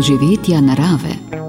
doživetja narave.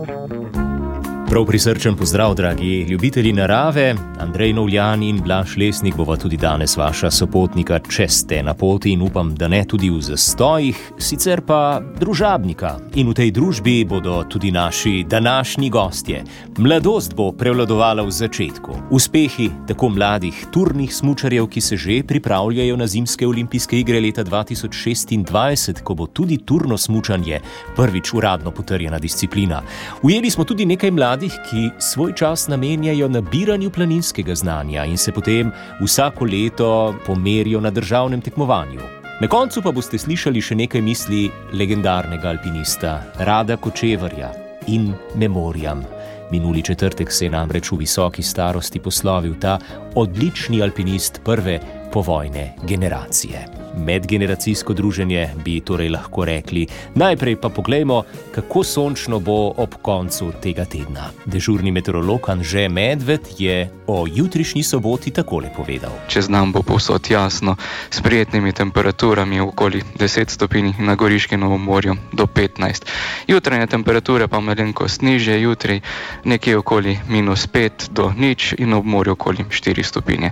Prav prisrčen pozdrav, dragi ljubitelji narave. Andrej Novljan in Blaž Lesnik bova tudi danes vaša sopotnika, če ste na poti in upam, da ne tudi v zastojih, sicer pa družabnika. In v tej družbi bodo tudi naši današnji gostje. Mladost bo prevladovala v začetku. Uspehi tako mladih turnih smočarjev, ki se že pripravljajo na zimske olimpijske igre leta 2026, ko bo tudi turno smočanje prvič uradno potrjena disciplina. Ujeli smo tudi nekaj mladih mladih, ki svoj čas namenjajo nabiranju planinskega znanja in se potem vsako leto pomerijo na državnem tekmovanju. Na koncu pa boste slišali še nekaj misli legendarnega alpinista Rada Kočevarja in Memoriam. Minuli četrtek se je namreč v visoki starosti poslovil ta odlični alpinist prve povojne generacije medgeneracijsko druženje, bi torej lahko rekli. Najprej pa poglejmo, kako sončno bo ob koncu tega tedna. Dežurni meteorolog Anže Medved je o jutrišnji soboti takole povedal. Čez nam bo povsod jasno, s prijetnimi temperaturami okoli 10 stopinj na Goriškem Novom morju do 15. Jutranje temperature pa malenkost niže, jutri nekje okoli minus 5 do nič in ob morju okoli 4 stopinje.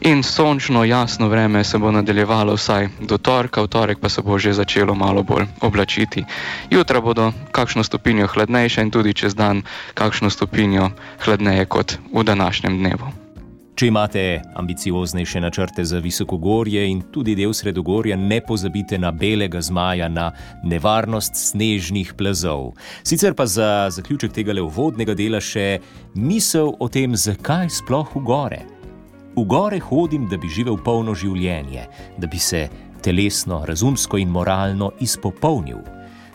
In sončno, jasno vreme se bo nadaljevalo vsaj do torka, v torek pa se bo že začelo malo bolj oblačiti. Jutra bodo kakšno stopinjo hladnejše in tudi čez dan kakšno stopinjo hladneje kot v današnjem dnevu. Če imate ambicioznejše načrte za visokogorje in tudi del sredogorja, ne pozabite na belega zmaja, na nevarnost snežnih plazov. Sicer pa za zaključek tega le uvodnega dela še misel o tem, zakaj sploh v gore. V gore hodim, da bi živel polno življenje, da bi se telesno, razumsko in moralno izpopolnil,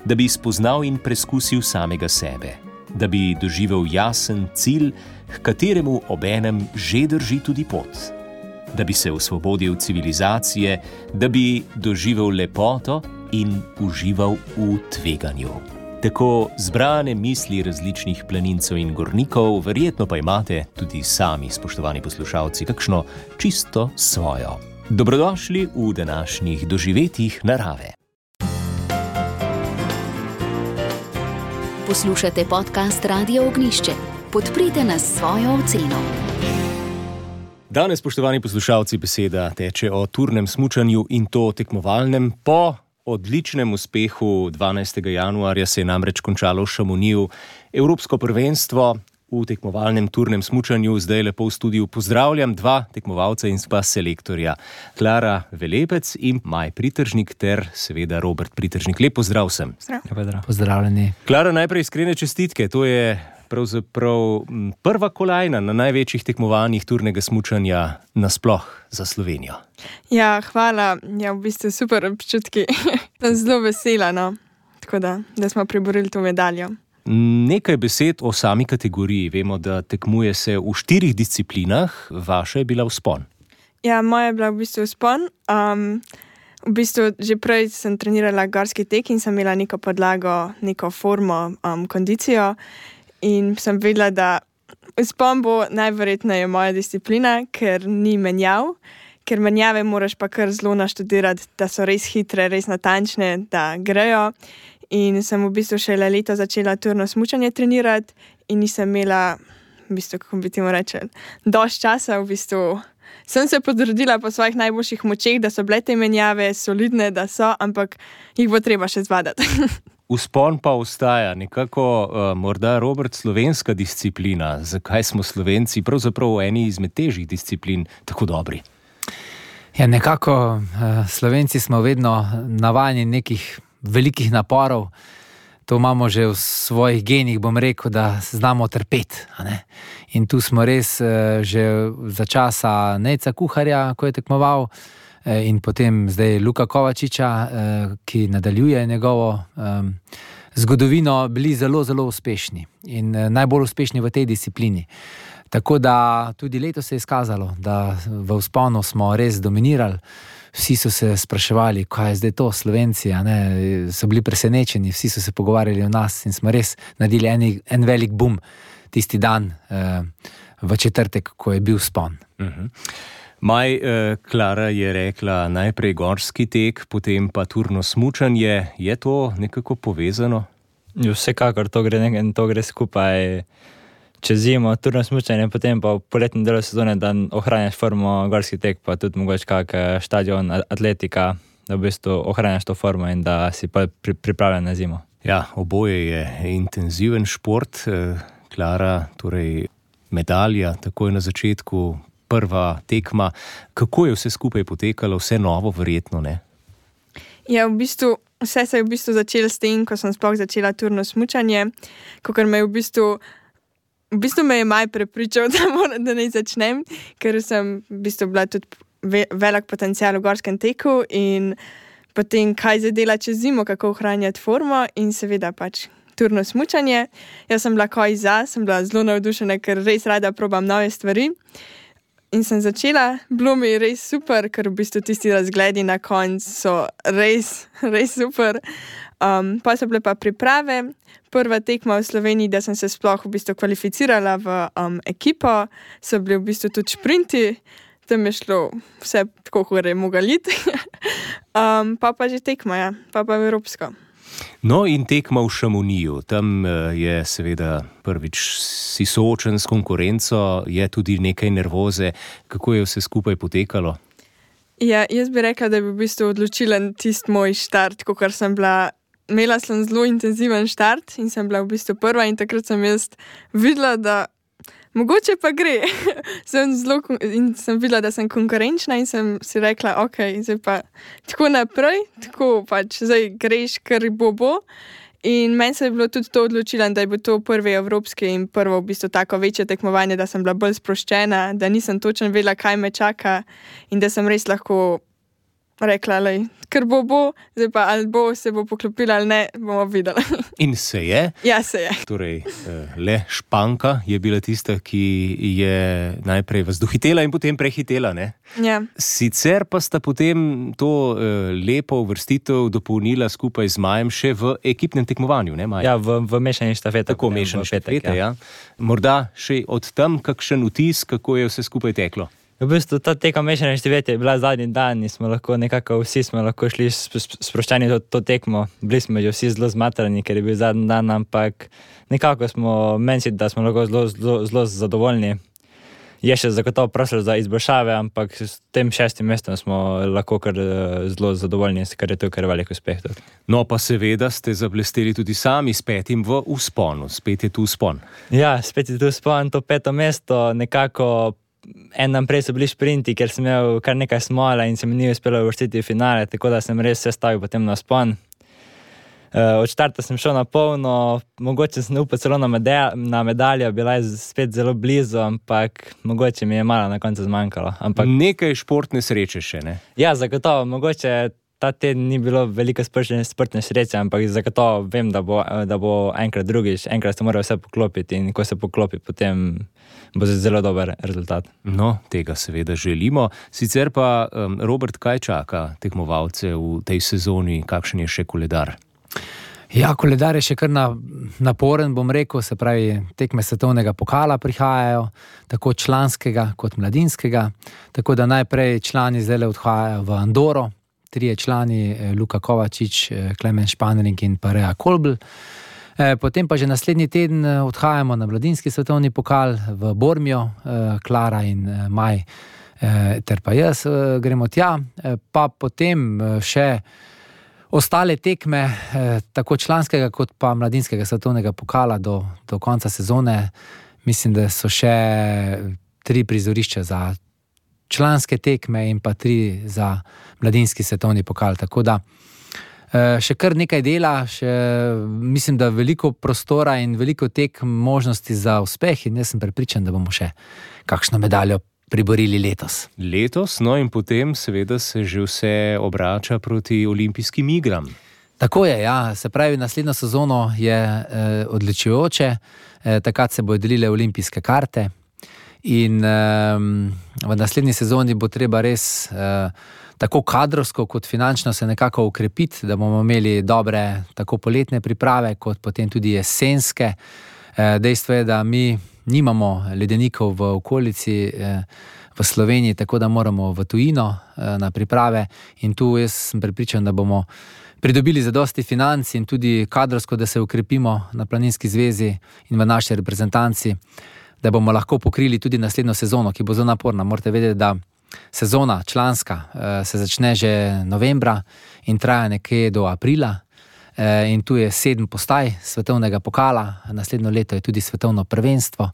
da bi spoznal in preizkusil samega sebe, da bi doživel jasen cilj, k kateremu obenem že drži tudi pot, da bi se osvobodil civilizacije, da bi doživel lepoto in užival v tveganju tako zbrane misli različnih planincev in gornikov, verjetno pa imate tudi sami, spoštovani poslušalci, kakšno čisto svojo. Dobrodošli v današnjih doživetjih narave. Poslušate podcast Radio Ognišče. Podprite nas svojo oceno. Danes, spoštovani poslušalci, beseda teče o turnem smutnju in to tekmovalnem po odličnem uspehu 12. januarja se je namreč končalo v Šamoniju Evropsko prvenstvo. V tekmovalnem turnem smutnju zdaj lepo v studiu pozdravljam dva tekmovalca in pa selektorja, Klara Velepec in Maj Pritržnik ter seveda Robert Pritržnik. Lep pozdrav vsem. Pozdravljeni. Klara, najprej iskrene čestitke. To je pravzaprav prva kolajna na največjih tekmovanjih turnega smutanja nasploh za Slovenijo. Ja, hvala, ja, v bistvu super občutki. Zelo vesela, no? Tako da, da smo priborili to medaljo. Nekaj besed o sami kategoriji. Vemo, da tekmuje se v štirih disciplinah, vaša je bila vzpon. Ja, moja je bila v bistvu vzpon. Um, v bistvu že prej sem trenirala gorski tek in sem imela neko podlago, neko formo, um, kondicijo in sem vedela, da spom bo najverjetneje moja disciplina, ker ni menjav, ker menjave moraš pa kar zelo naštudirati, da so res hitre, res natančne, da grejo. In sem v bistvu šele leto začela turno smutanje trenirati, in nisem imela, v bistvu, kako bi ti mu rečel, dovolj časa. V bistvu. Sem se potrudila po svojih najboljših močeh, da so bile te menjave solidne, da so, ampak jih bo treba še zvadati. Uspon pa ostaja nekako, uh, morda Robert, slovenska disciplina. Zakaj smo Slovenci pravzaprav v eni izmed težjih disciplin tako dobri? Ja, nekako uh, Slovenci smo vedno navajeni nekih velikih naporov. To imamo že v svojih genih, bom rekel, da znamo trpeti. In tu smo res uh, že za časa Neca Kuharja, ko je tekmoval. Eh, in potem zdaj Luka Kovačiča, eh, ki nadaljuje njegovo zgodovino, bili zelo, zelo uspešni in eh, najbolj uspešni v tej disciplini. Tako da tudi letos se je izkazalo, da v vzponu smo res dominirali. Vsi so se spraševali, kaj je zdaj to, Slovenci, ne, so bili presenečeni, vsi so se pogovarjali o nas in smo res naredili en, en velik boom tisti dan eh, v četrtek, ko je bil spon. Uh mhm. -huh. Maj eh, Klara je rekla najprej gorski tek, potem pa turno smutanje. Je to nekako povezano? Vsekakor to gre, in to gre skupaj čez zimo, turno smučanje, potem pa v poletni delu sezone, da ohranjaš formo gorski tek, pa tudi mogoče kak eh, stadion atletika, da v bistvu ohranjaš to formo in da si pa pri, pripravljen na zimo. Ja, oboje je intenziven šport, eh, Klara, torej medalja, takoj na začetku, prva tekma. Kako je vse skupaj potekalo, vse novo, verjetno ne? Ja, v bistvu, vse se je v bistvu začelo s tem, ko sem sploh začela turno smučanje, kot me je v bistvu. V bistvu me je maj prepričal, da, mora, da ne začnem, ker sem v bistvu bila tudi ve, velik potencial v gorskem teku in potem kaj zdaj dela čez zimo, kako ohranjati formo in seveda pač turno smučanje. Jaz sem bila kaj za, sem bila zelo navdušena, ker res rada probam nove stvari. In sem začela, bilo mi je res super, ker v bistvu tisti razgledi na koncu so res, res super. Um, pa so bile pa priprave, prva tekma v Sloveniji, da sem se sploh v bistvu kvalificirala v um, ekipo, so bili v bistvu tudi sprinti, tam je šlo vse tako, kot je mogli. um, pa pa že tekma, ja, pa pa Evropsko. No, in tekma v Šamuniju. Tam eh, je seveda prvič si soočen s konkurenco, je tudi nekaj nervoze. Kako je vse skupaj potekalo? Ja, jaz bi rekla, da je bil v bistvu odločilen tisti moj štart, ko sem bila. Imela sem zelo intenziven štart in sem bila v bistvu prva, in takrat sem jaz videla, da mogoče pa gre. sem zelo in sem videla, da sem konkurenčna in sem si rekla, ok, zdaj pa tako naprej, tako pač zdaj greš, kar bo bo. In meni se je bilo tudi to odločilo, da je bil to prvi evropski in prvo v bistvu tako večje tekmovanje, da sem bila bolj sproščena, da nisem točno vedela, kaj me čaka in da sem res lahko rekla, da ker bo bo, zdaj pa ali bo se bo poklopila ali ne, bomo videli. In se je. Ja, se je. Torej, eh, le Španka je bila tista, ki je najprej vas dohitela in potem prehitela. Ja. Sicer pa sta potem to eh, lepo vrstitev dopolnila skupaj z Majem še v ekipnem tekmovanju. Ne, ja, v, v mešani štafeti. Tako mešani štafeti. Ja. Ja. Morda še od tam kakšen vtis, kako je vse skupaj teklo. V bistvu ta tekma mešane števete je bila zadnji dan in smo lahko nekako vsi smo lahko šli sproščeni to, to tekmo. Bili smo že vsi zelo zmatrani, ker je bil zadnji dan, ampak nekako smo menili, da smo lahko zelo, zelo, zelo zadovoljni. Je še zagotovo prostor za izboljšave, ampak s tem šestim mestom smo lahko kar zelo zadovoljni, ker je to kar velik uspeh. Tudi. No, pa seveda ste zablesteli tudi sami s petim v usponu, spet je tu uspon. Ja, spet je tu uspon, to peto mesto nekako en dan prej so bili sprinti, ker sem imel kar nekaj smola in se mi ni uspelo uvrstiti v finale, tako da sem res se stavil potem na spon. Uh, od začetka sem šel na polno, mogoče sem upal celo na, medalj, na medaljo, bila je spet zelo blizu, ampak mogoče mi je malo na koncu zmanjkalo. Ampak... Nekaj športne sreče še ne. Ja, zagotovo, mogoče ta teden ni bilo veliko športne sreče, ampak zagotovo vem, da bo, da bo enkrat drugič, enkrat se mora vse poklopiti in ko se poklopi, potem bo zelo dober rezultat. No, tega seveda želimo. Sicer pa, um, Robert, kaj čaka tekmovalce v tej sezoni, kakšen je še koledar? Ja, koledar je še kar na, naporen, bom rekel, se pravi, tekme svetovnega pokala prihajajo, tako članskega kot mladinskega. Tako da najprej člani zdaj odhajajo v Andoro, trije člani, eh, Luka Kovačič, eh, Klemen Španering in pa Rea Kolbl. Eh, potem pa že naslednji teden odhajamo na mladinski svetovni pokal v Bormijo, Klara in Maj, ter pa jaz gremo tja, pa potem še ostale tekme, tako članskega kot pa mladinskega svetovnega pokala do, do konca sezone. Mislim, da so še tri prizorišča za članske tekme in pa tri za mladinski svetovni pokal. Tako da Eh, še kar nekaj dela, še, mislim, da veliko prostora in veliko tek možnosti za uspeh, in jaz sem prepričan, da bomo še kakšno medaljo priborili letos. Letos, no in potem, seveda, se že vse obrača proti olimpijskim igram. Tako je, ja. se pravi, naslednjo sezono je eh, odličujoče, eh, takrat se bodo delile olimpijske karte. In eh, v naslednji sezoni bo treba res. Eh, tako kadrovsko kot finančno se nekako ukrepiti, da bomo imeli dobre, tako poletne priprave, kot potem tudi jesenske. Eh, dejstvo je, da mi nimamo ledenikov v okolici. Eh, v Sloveniji, tako da moramo v tujino na priprave, in tu jaz sem pripričan, da bomo pridobili zadosti financ in tudi kadrovsko, da se ukrepimo na Planinski zvezi in v naši reprezentanci, da bomo lahko pokrili tudi naslednjo sezono, ki bo zelo naporna. Morate vedeti, da sezona članska eh, se začne že novembra in traja nekje do aprila. Eh, in tu je sedem postaj svetovnega pokala, naslednjo leto je tudi svetovno prvenstvo.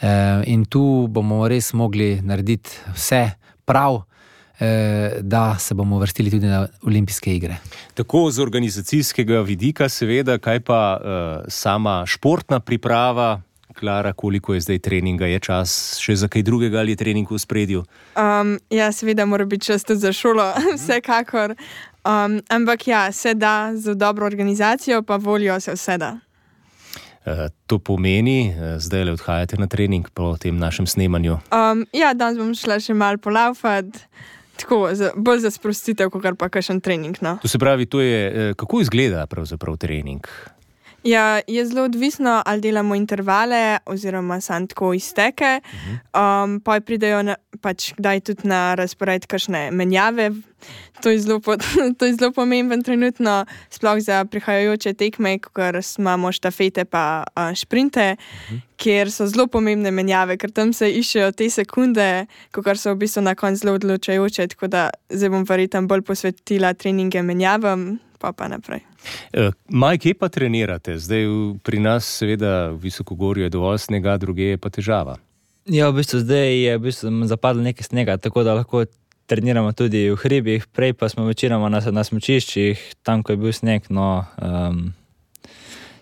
Eh, in tu bomo res mogli narediti vse prav, da se bomo vrstili tudi na olimpijske igre. Tako z organizacijskega vidika, seveda, kaj pa sama športna priprava, Klara, koliko je zdaj treninga, je čas še za kaj drugega ali je trening v spredju? Um, ja, seveda, mora biti čas tudi za šolo, vsekakor. Um, ampak ja, se da z dobro organizacijo, pa volijo se vse da. Uh, to pomeni, uh, zdaj le odhajate na trening po tem našem snemanju? Um, ja, danes bom šla še malo polaufati. Tako, za, bolj za sprostitev, kot pa kakšen trening. No. To se pravi, to je, eh, kako izgleda pravzaprav trening? Ja, je zelo odvisno, ali delamo intervale, oziroma samo tako izteke. Um, pa pridejo na, pač, kdaj tudi na razpored, kakšne menjave. To je, zelo, to je zelo pomemben trenutno, sploh za prihajajoče tekme, ker imamo štafete pa uh, šprinte, uh-huh. kjer so zelo pomembne menjave, ker tam se iščejo te sekunde, kar so v bistvu na koncu zelo odločajoče. Tako da zdaj bom verjetno bolj posvetila treninge menjavam, pa pa naprej. Uh, Maj, kje pa trenirate? Zdaj pri nas, seveda, v visokogorju je dovolj snega, druge je pa težava. Ja, v bistvu zdaj je v bistvu zapadlo nekaj snega, tako da lahko treniramo tudi v hribih, prej pa smo večinoma na, na smočiščih, tam, ko je bil sneg. No, um,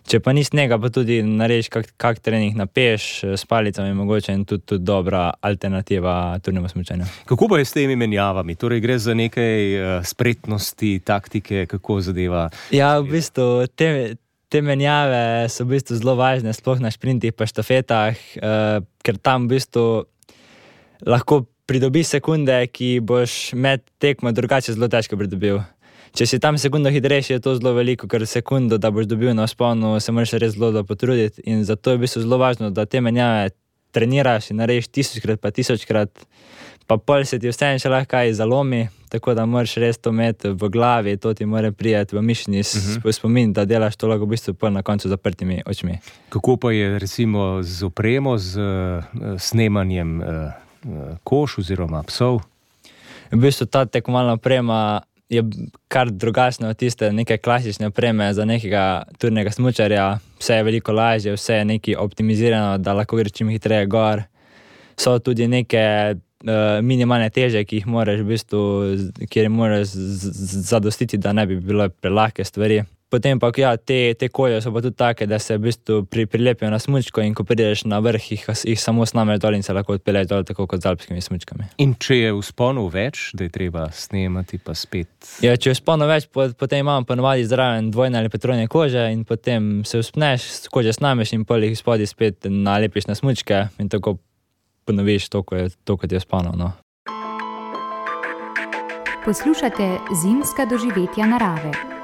če pa ni snega, pa tudi narediš kak, kak trening na peš, s palicami, mogoče in tudi, tudi dobra alternativa turnemu smočanju. Kako pa je s temi menjavami? Torej, gre za nekaj uh, spretnosti, taktike, kako zadeva? Ja, v bistvu te. Te menjave so v bistvu zelo važne, sploh na sprintih, pa štafetah, uh, ker tam v bistvu lahko pridobiš sekunde, ki boš med tekmo drugače zelo težko pridobil. Če si tam sekundo hitrejši, je to zelo veliko, ker sekundo, da boš dobil na sponu, se moraš res zelo potruditi. In zato je v bistvu zelo važno, da te menjave treniraš in narediš tisočkrat, pa tisočkrat, pa pol se ti vseeno še lahko kaj zalomi. Tako da moraš res to imeti v glavi, to ti mora prijeti v mišljenju, uh mhm. -huh. spomin, da delaš to lahko v bistvu na koncu zaprtimi očmi. Kako pa je recimo z opremo, z uh, snemanjem? Uh... Koš oziroma psov. V bistvu ta tekmovalna oprema je kar drugačna od tiste neke klasične opreme za nekega turnega smočarja. Vse je veliko lažje, vse je nekaj optimizirano, da lahko gre čim hitreje gor. So tudi neke uh, minimalne teže, ki jih moraš, v bistvu, kjer moraš zadostiti, da ne bi bile prelahke stvari. Potem pa ja, te, te koje so pa tudi take, da se v bistvu pri, prilepijo na smočko in ko prideš na vrh, jih, jih samo snameš dol in se lahko odpelješ dol, tako kot z alpskimi smočkami. In če je v sponu več, da je treba snemati, pa spet. Ja, če je v sponu več, potem imamo ponovadi zraven dvojne ali petrovne kože in potem se uspneš, kože snameš in polih spodaj spet nalepiš na smočke in tako ponoviš to, kot je v sponu. No. Poslušate zimska doživetja narave.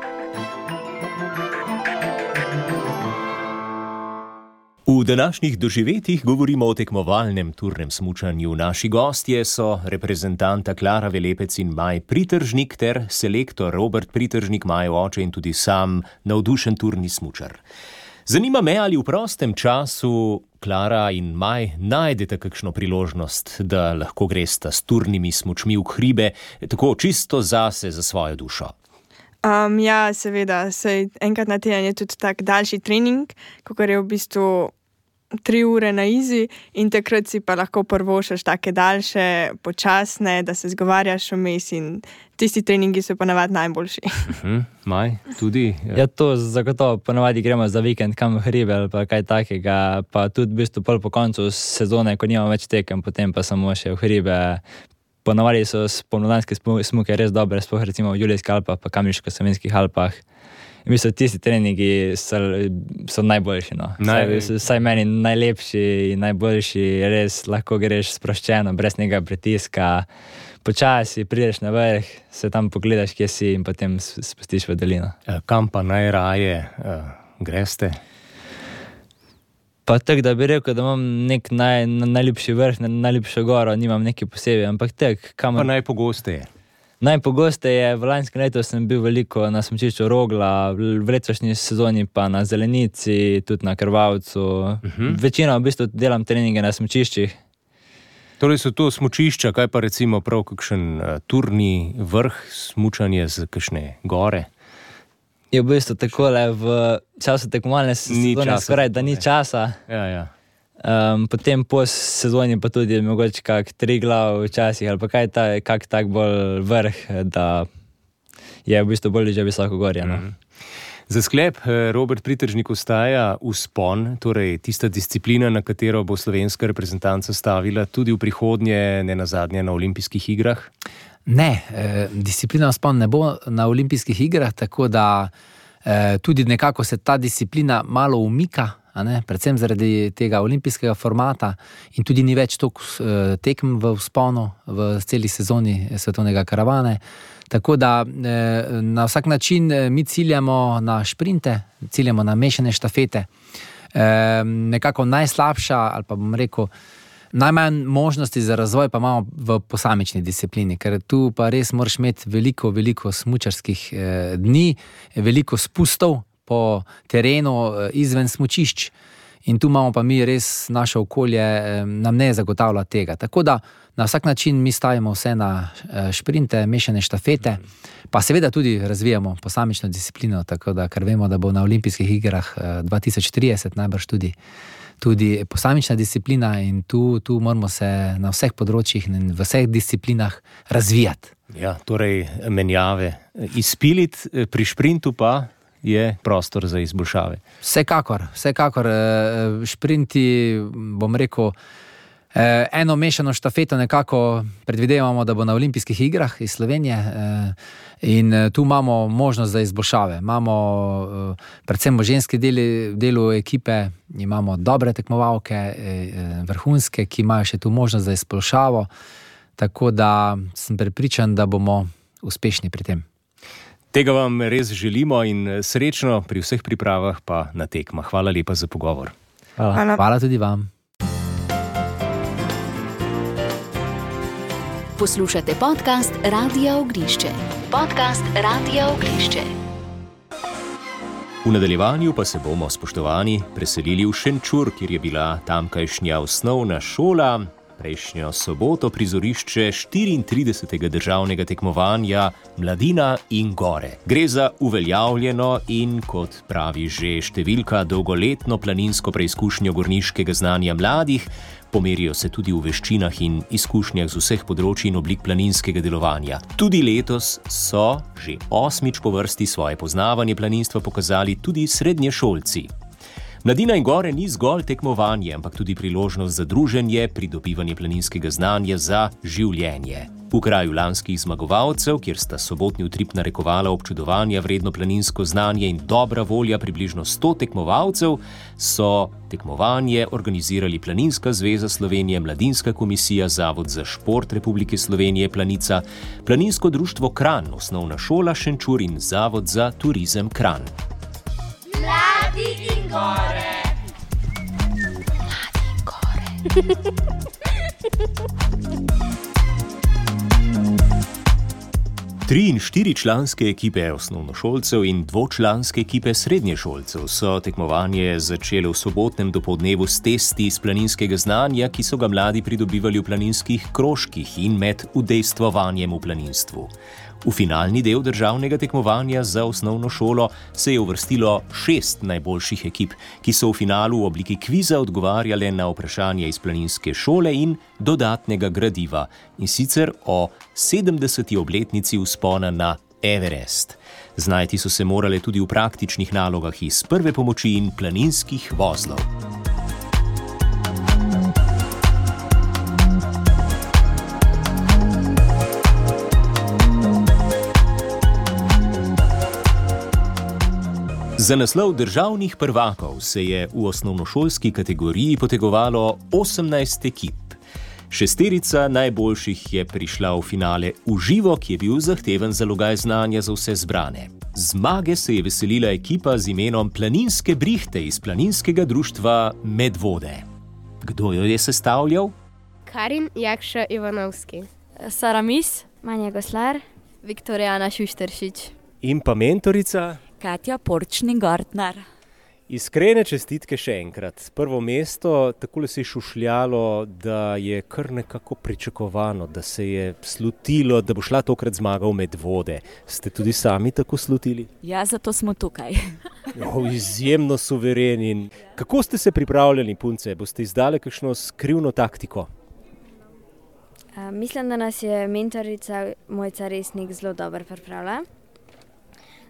V današnjih doživetjih govorimo o tekmovalnem turnem smutnju. Naši gostje so reprezentanta Klara Velepec in Maj Pritržnik ter selektor Robert Pritržnik, Maj oče in tudi sam navdušen turni smučar. Zanima me, ali v prostem času Klara in Maj najdete kakšno priložnost, da lahko greste s turnimi smučmi v hribe, tako čisto zase, za svojo dušo. Um, ja, seveda, sej enkrat na teden je tudi tak daljši trening, kot je v bistvu tri ure na izi, in takrat si pa lahko prvošaš take daljše, počasne, da se zgovarjaš vmes. Tisti treningi so pa navadni najboljši. Uh -huh. Maj, tudi. Ja. ja, to zagotovo, ponavadi gremo za vikend kam v hribe ali kaj takega. Pa tudi v bistvu po koncu sezone, ko nimamo več tekem, potem pa samo še v hribe ponavadi so spomladanske smuke res dobre, sploh recimo v Julijskih Alpah, pa Kamiško-Savinskih Alpah. In mislim, tisti treningi so, so najboljši. No. Naj... Saj, saj meni najlepši in najboljši, res lahko greš sproščeno, brez nekega pritiska. Počasi prideš na vrh, se tam pogledaš, kje si, in potem spustiš v dolino. Eh, kam pa najraje uh, greste? Pa tako, da bi rekel, da imam nek naj, najljubši vrh, najljubšo goro, nimam neki posebej, ampak tek, kam. Pa najpogosteje. Najpogosteje v lanskem letu sem bil veliko na smočišču Rogla, v letošnji sezoni pa na Zelenici, tudi na Krvavcu. Uh -huh. Večino v bistvu delam treninge na smočiščih. Torej so to smočišča, kaj pa recimo prav kakšen uh, turni vrh, smučanje z kakšne gore? Je v bistvu tako, da v času tekmovalne sezone skoraj da ni časa. Ja, ja. Um, potem po sezoni pa tudi mogoče kak tri glav včasih ali pa kaj ta, kak tak bolj vrh, da je v bistvu bolj že visoko gorje. No. Mm -hmm. Za sklep eh, Robert Pritržnik ostaja uspon, torej tista disciplina, na katero bo slovenska reprezentanca stavila tudi v prihodnje, ne na zadnje na olimpijskih igrah? Ne, eh, disciplina uspon ne bo na olimpijskih igrah, tako da eh, tudi nekako se ta disciplina malo umika predvsem zaradi tega olimpijskega formata, in tudi ni več toliko uh, tekem v sponu v celi sezoni svetovnega karavane. Tako da eh, na vsak način eh, mi ciljamo na sprinte, ciljamo na mešane štafete. Eh, nekako najslabša, ali pa bom rekel, najmanj možnosti za razvoj pa imamo v posamični disciplini, ker tu pa res moraš imeti veliko, veliko smočarskih eh, dni, veliko spustov, po terenu, eh, izven smočišč. In tu imamo pa mi res naše okolje, eh, nam ne zagotavlja tega. Tako da na vsak način mi stavimo vse na eh, mešane štafete, pa seveda tudi razvijamo posamično disciplino, tako da ker vemo, da bo na olimpijskih igrah 2030 najbrž tudi. Tudi posamična disciplina, in tu, tu moramo se na vseh področjih in v vseh disciplinah razvijati. Ja, torej, menjave, izpiliti pri sprintu pa je prostor za izboljšave. Vsekakor, vsekakor, šprinti, eh, bom rekel, eh, eno mešano štafeto nekako predvidevamo, da bo na olimpijskih igrah iz Slovenije. Eh, in tu imamo možnost za izboljšave. Imamo, predvsem v ženski deli, delu ekipe, imamo dobre tekmovalke, vrhunske, ki imajo še tu možnost za izboljšavo. Tako da sem prepričan, da bomo uspešni pri tem. Tega vam res želimo in eh, srečno pri vseh pripravah, pa na tekmah. Hvala lepa za pogovor. Hvala, Hvala. Hvala tudi vam. Poslušate podcast Radio Ognišče. Podcast Radio Ognišče. V nadaljevanju pa se bomo, spoštovani, preselili v Šenčur, kjer je bila tamkajšnja osnovna šola, prejšnjo soboto prizorišče 34. državnega tekmovanja Mladina in Gore. Gre za uveljavljeno in, kot pravi že številka, dolgoletno planinsko preizkušnjo gorniškega znanja mladih. Pomerijo se tudi v veščinah in izkušnjah z vseh področji in oblik planinskega delovanja. Tudi letos so že osmič po vrsti svoje poznavanje planinstva pokazali tudi srednješolci. Mladina in gore ni zgolj tekmovanje, ampak tudi priložnost za druženje, pridobivanje planinskega znanja za življenje. V kraju lanskih zmagovalcev, kjer sta sobotni utrip narekovala občudovanja vredno planinsko znanje in dobra volja približno 100 tekmovalcev, so tekmovanje organizirali Planinska zveza Slovenije, Mladinska komisija, Zavod za šport Republike Slovenije, Planica, Planinsko društvo Kran, osnovna šola Šenčur in Zavod za turizem Kran. Mladi in gore. Mladi in gore. Tri in štiri članske ekipe osnovnošolcev in dvočlanske ekipe srednješolcev so tekmovanje začele v sobotnem dopolednevu s testi iz planinskega znanja, ki so ga mladi pridobivali v planinskih krožkih in med udejstvovanjem v planinstvu. V finalni del državnega tekmovanja za osnovno šolo se je uvrstilo šest najboljših ekip, ki so v finalu v obliki kviza odgovarjale na vprašanja iz planinske šole in dodatnega gradiva, in sicer o 70. obletnici vzpona na Everest. Znajti so se morale tudi v praktičnih nalogah iz prve pomoči in planinskih vozlov. Za naslov državnih prvakov se je v osnovnošolski kategoriji potegovalo 18 ekip. Šesterica najboljših je prišla v finale v živo, ki je bil zahteven zalogaj znanja za vse zbrane. Zmage se je veselila ekipa z imenom Planinske brihte iz Planinskega društva Medvode. Kdo jo je sestavljal? Karin Jakša Ivanovski, Saramis, Manja Goslar, Viktorijana Šušteršič. In pa mentorica. Katja Porčni Gartner. Iskrene čestitke še enkrat. Prvo mesto, tako se je šušljalo, da je kar nekako pričakovano, da se je slutilo, da bo šla tokrat zmaga v medvode. Ste tudi sami tako slutili? Ja, zato smo tukaj. Oh, izjemno suvereni. Kako ste se pripravljali, punce? Boste izdali kakšno skrivno taktiko? Uh, mislim, da nas je mentorica Mojca Resnik zelo dobro pripravila.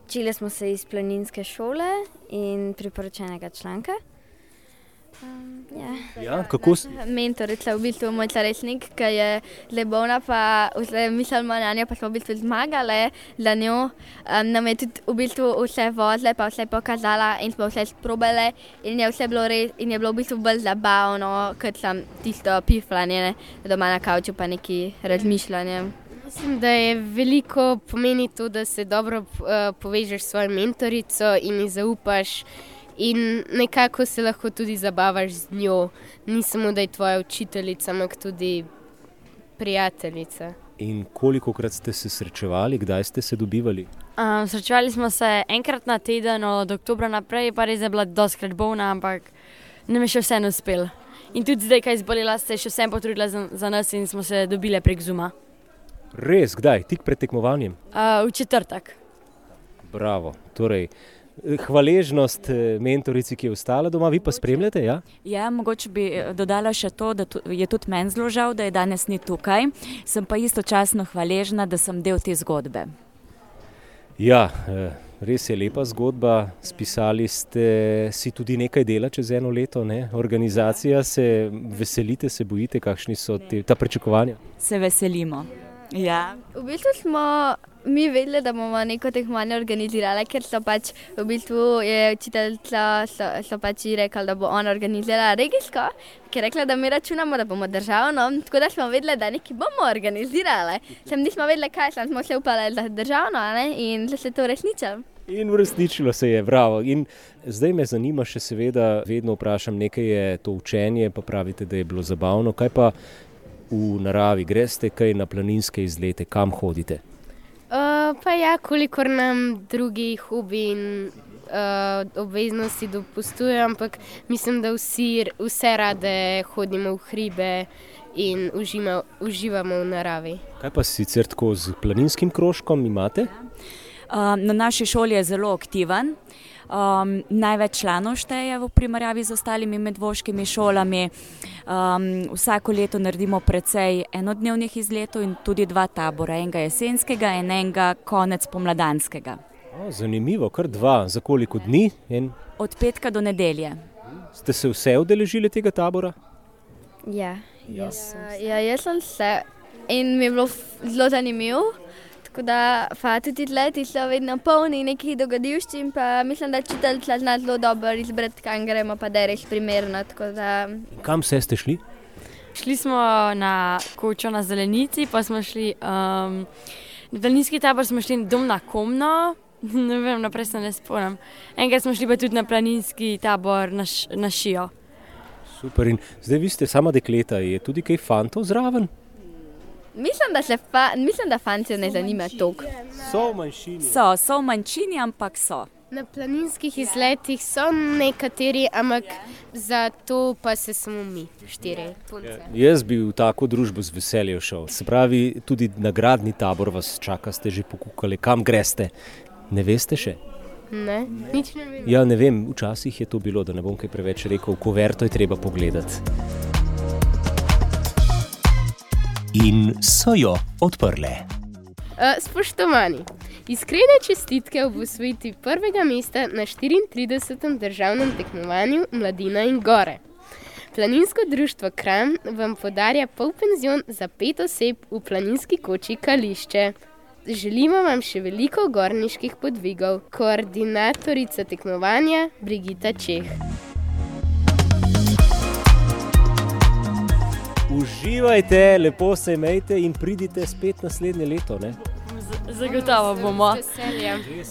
Učili smo se iz planinske šole in priporočenega članka. Um, ja. Ja, kako si? Mentorica v bistvu moj resnik, ki je lebona, pa vse mislimo na njo, pa smo v bistvu zmagali za njo. Um, nam je tudi v bistvu vse vozile, pa vse pokazala in smo vse sprobali in je vse bilo res in je bilo v bistvu bolj zabavno, kot sem tisto piflanje doma na kavču, pa neki razmišljanje. Mislim, da je veliko pomeni to, da se dobro uh, povežeš s svojo mentorico in ji zaupaš, in nekako se lahko tudi zabavaš z njo. Ni samo, da je tvoja učiteljica, ampak tudi prijateljica. In koliko krat ste se srečevali, kdaj ste se dobivali? Um, srečevali smo se enkrat na teden, od oktobra naprej, pa res je bila doskrat bolna, ampak nam je še vseeno uspel. In tudi zdaj, kaj izbolila, se je še vsem potrudila za, za nas in smo se dobili prek Zuma. Res, kdaj, tik pred tekmovanjem? Uh, v četrtek. Bravo. Torej, hvaležnost mentorici, ki je ostala doma, vi pa spremljate? Ja? Ja, mogoče bi dodala še to, da je tudi meni zelo žal, da je danes ni tukaj. Sem pa istočasno hvaležna, da sem del te zgodbe. Ja, res je lepa zgodba. Spisali ste si tudi nekaj dela čez eno leto, ne? organizacija, se veselite, se bojite, kakšni so te, ta pričakovanja? Se veselimo. Ja. V bistvu smo mi vedeli, da bomo neko tekmovanje organizirali, ker so pač v bistvu je učiteljica so, so pač rekla, da bo ona organizirala regijsko, ker je rekla, da mi računamo, da bomo državno. Tako da smo vedeli, da nekaj bomo organizirali. Sem nismo vedeli, kaj sem, smo se upali za državno ne? in da se to uresničilo. In uresničilo se je, bravo. In zdaj me zanima, še seveda, vedno vprašam, nekaj je to učenje, pa pravite, da je bilo zabavno. Kaj pa v naravi, greste kaj na planinske izlete, kam hodite? Uh, pa ja, kolikor nam drugi hobi in uh, obveznosti dopustujejo, ampak mislim, da vsi, vse rade hodimo v hribe in užima, uživamo v naravi. Kaj pa sicer tako z planinskim krožkom imate? Uh, na naši šoli je zelo aktiven. Um, največ članov šteje v primerjavi z ostalimi medvoškimi šolami. Um, vsako leto naredimo precej enodnevnih izletov in tudi dva tabora, enega jesenskega in enega konec pomladanskega. O, zanimivo, kar dva, za koliko dni? En... Od petka do nedelje. Ste se vse udeležili tega tabora? Ja, jaz, ja, jaz sem se in mi je bilo zelo zanimivo. Tako da, pa tudi leti so vedno polni nekih dogodivščin, pa mislim, da učiteljica zna zelo dobro izbrati, kam gremo, pa da je res primerno. Da... Kam se ste šli? Šli smo na kočo na zelenici, pa smo šli um, na daljinski tabor, smo šli dom na komno. Ne vem, naprej se ne spomnim. Enkrat smo šli pa tudi na planinski tabor na, š, na Šijo. Super. In zdaj vi ste sama dekleta, je tudi kaj fantov zraven? Mislim, da se fa, mislim, da fanti ne zanima toliko. So v manjšini. So, so v manjšini, ampak so. Na planinskih izletih so nekateri, ampak za to pa se samo mi, štiri punce. Ja, jaz bi v tako družbo z veseljem šel. Se pravi, tudi nagradni tabor vas čaka, ste že pokukali, kam greste. Ne veste še? Ne, nič ne vem. Ja, ne vem, včasih je to bilo, da ne bom kaj preveč rekel, kuverto je treba pogledati. In so jo odprle. Spoštovani, iskrene čestitke ob usvojitvi prvega mesta na 34. državnem tekmovanju Mladina in Gore. Planinsko društvo Kram vam podarja polpenzion za pet oseb v planinski koči Kališče. Želimo vam še veliko gorniških podvigov. Koordinatorica tekmovanja Brigita Čeh. Uživajte, lepo se imejte in pridite spet naslednje leto. Ne? Zagotovo bomo.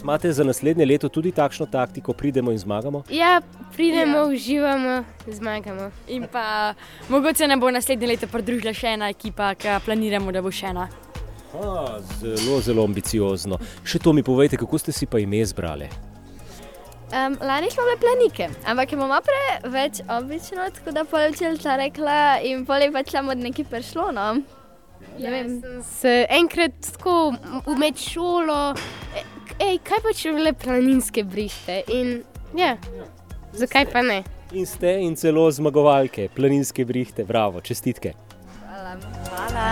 Imate za naslednje leto tudi takšno taktiko, pridemo in zmagamo? Ja, pridemo, ja. uživamo, zmagamo. In pa mogoče ne bo naslednje leto pridružila še ena ekipa, ki planiramo, da bo še ena. Aha, zelo, zelo ambiciozno. Še to mi povejte, kako ste si pa ime izbrali? Um, lani smo bili planike, ampak imamo preveč obično, tako da pol učiteljica rekla in pol je pač tam od neki prišlo. No. Ja, se enkrat tako med šolo, e, ej, kaj pa če bile planinske brihte in ja, zakaj pa ne? In ste in celo zmagovalke, planinske brihte, bravo, čestitke. Hvala. Hvala.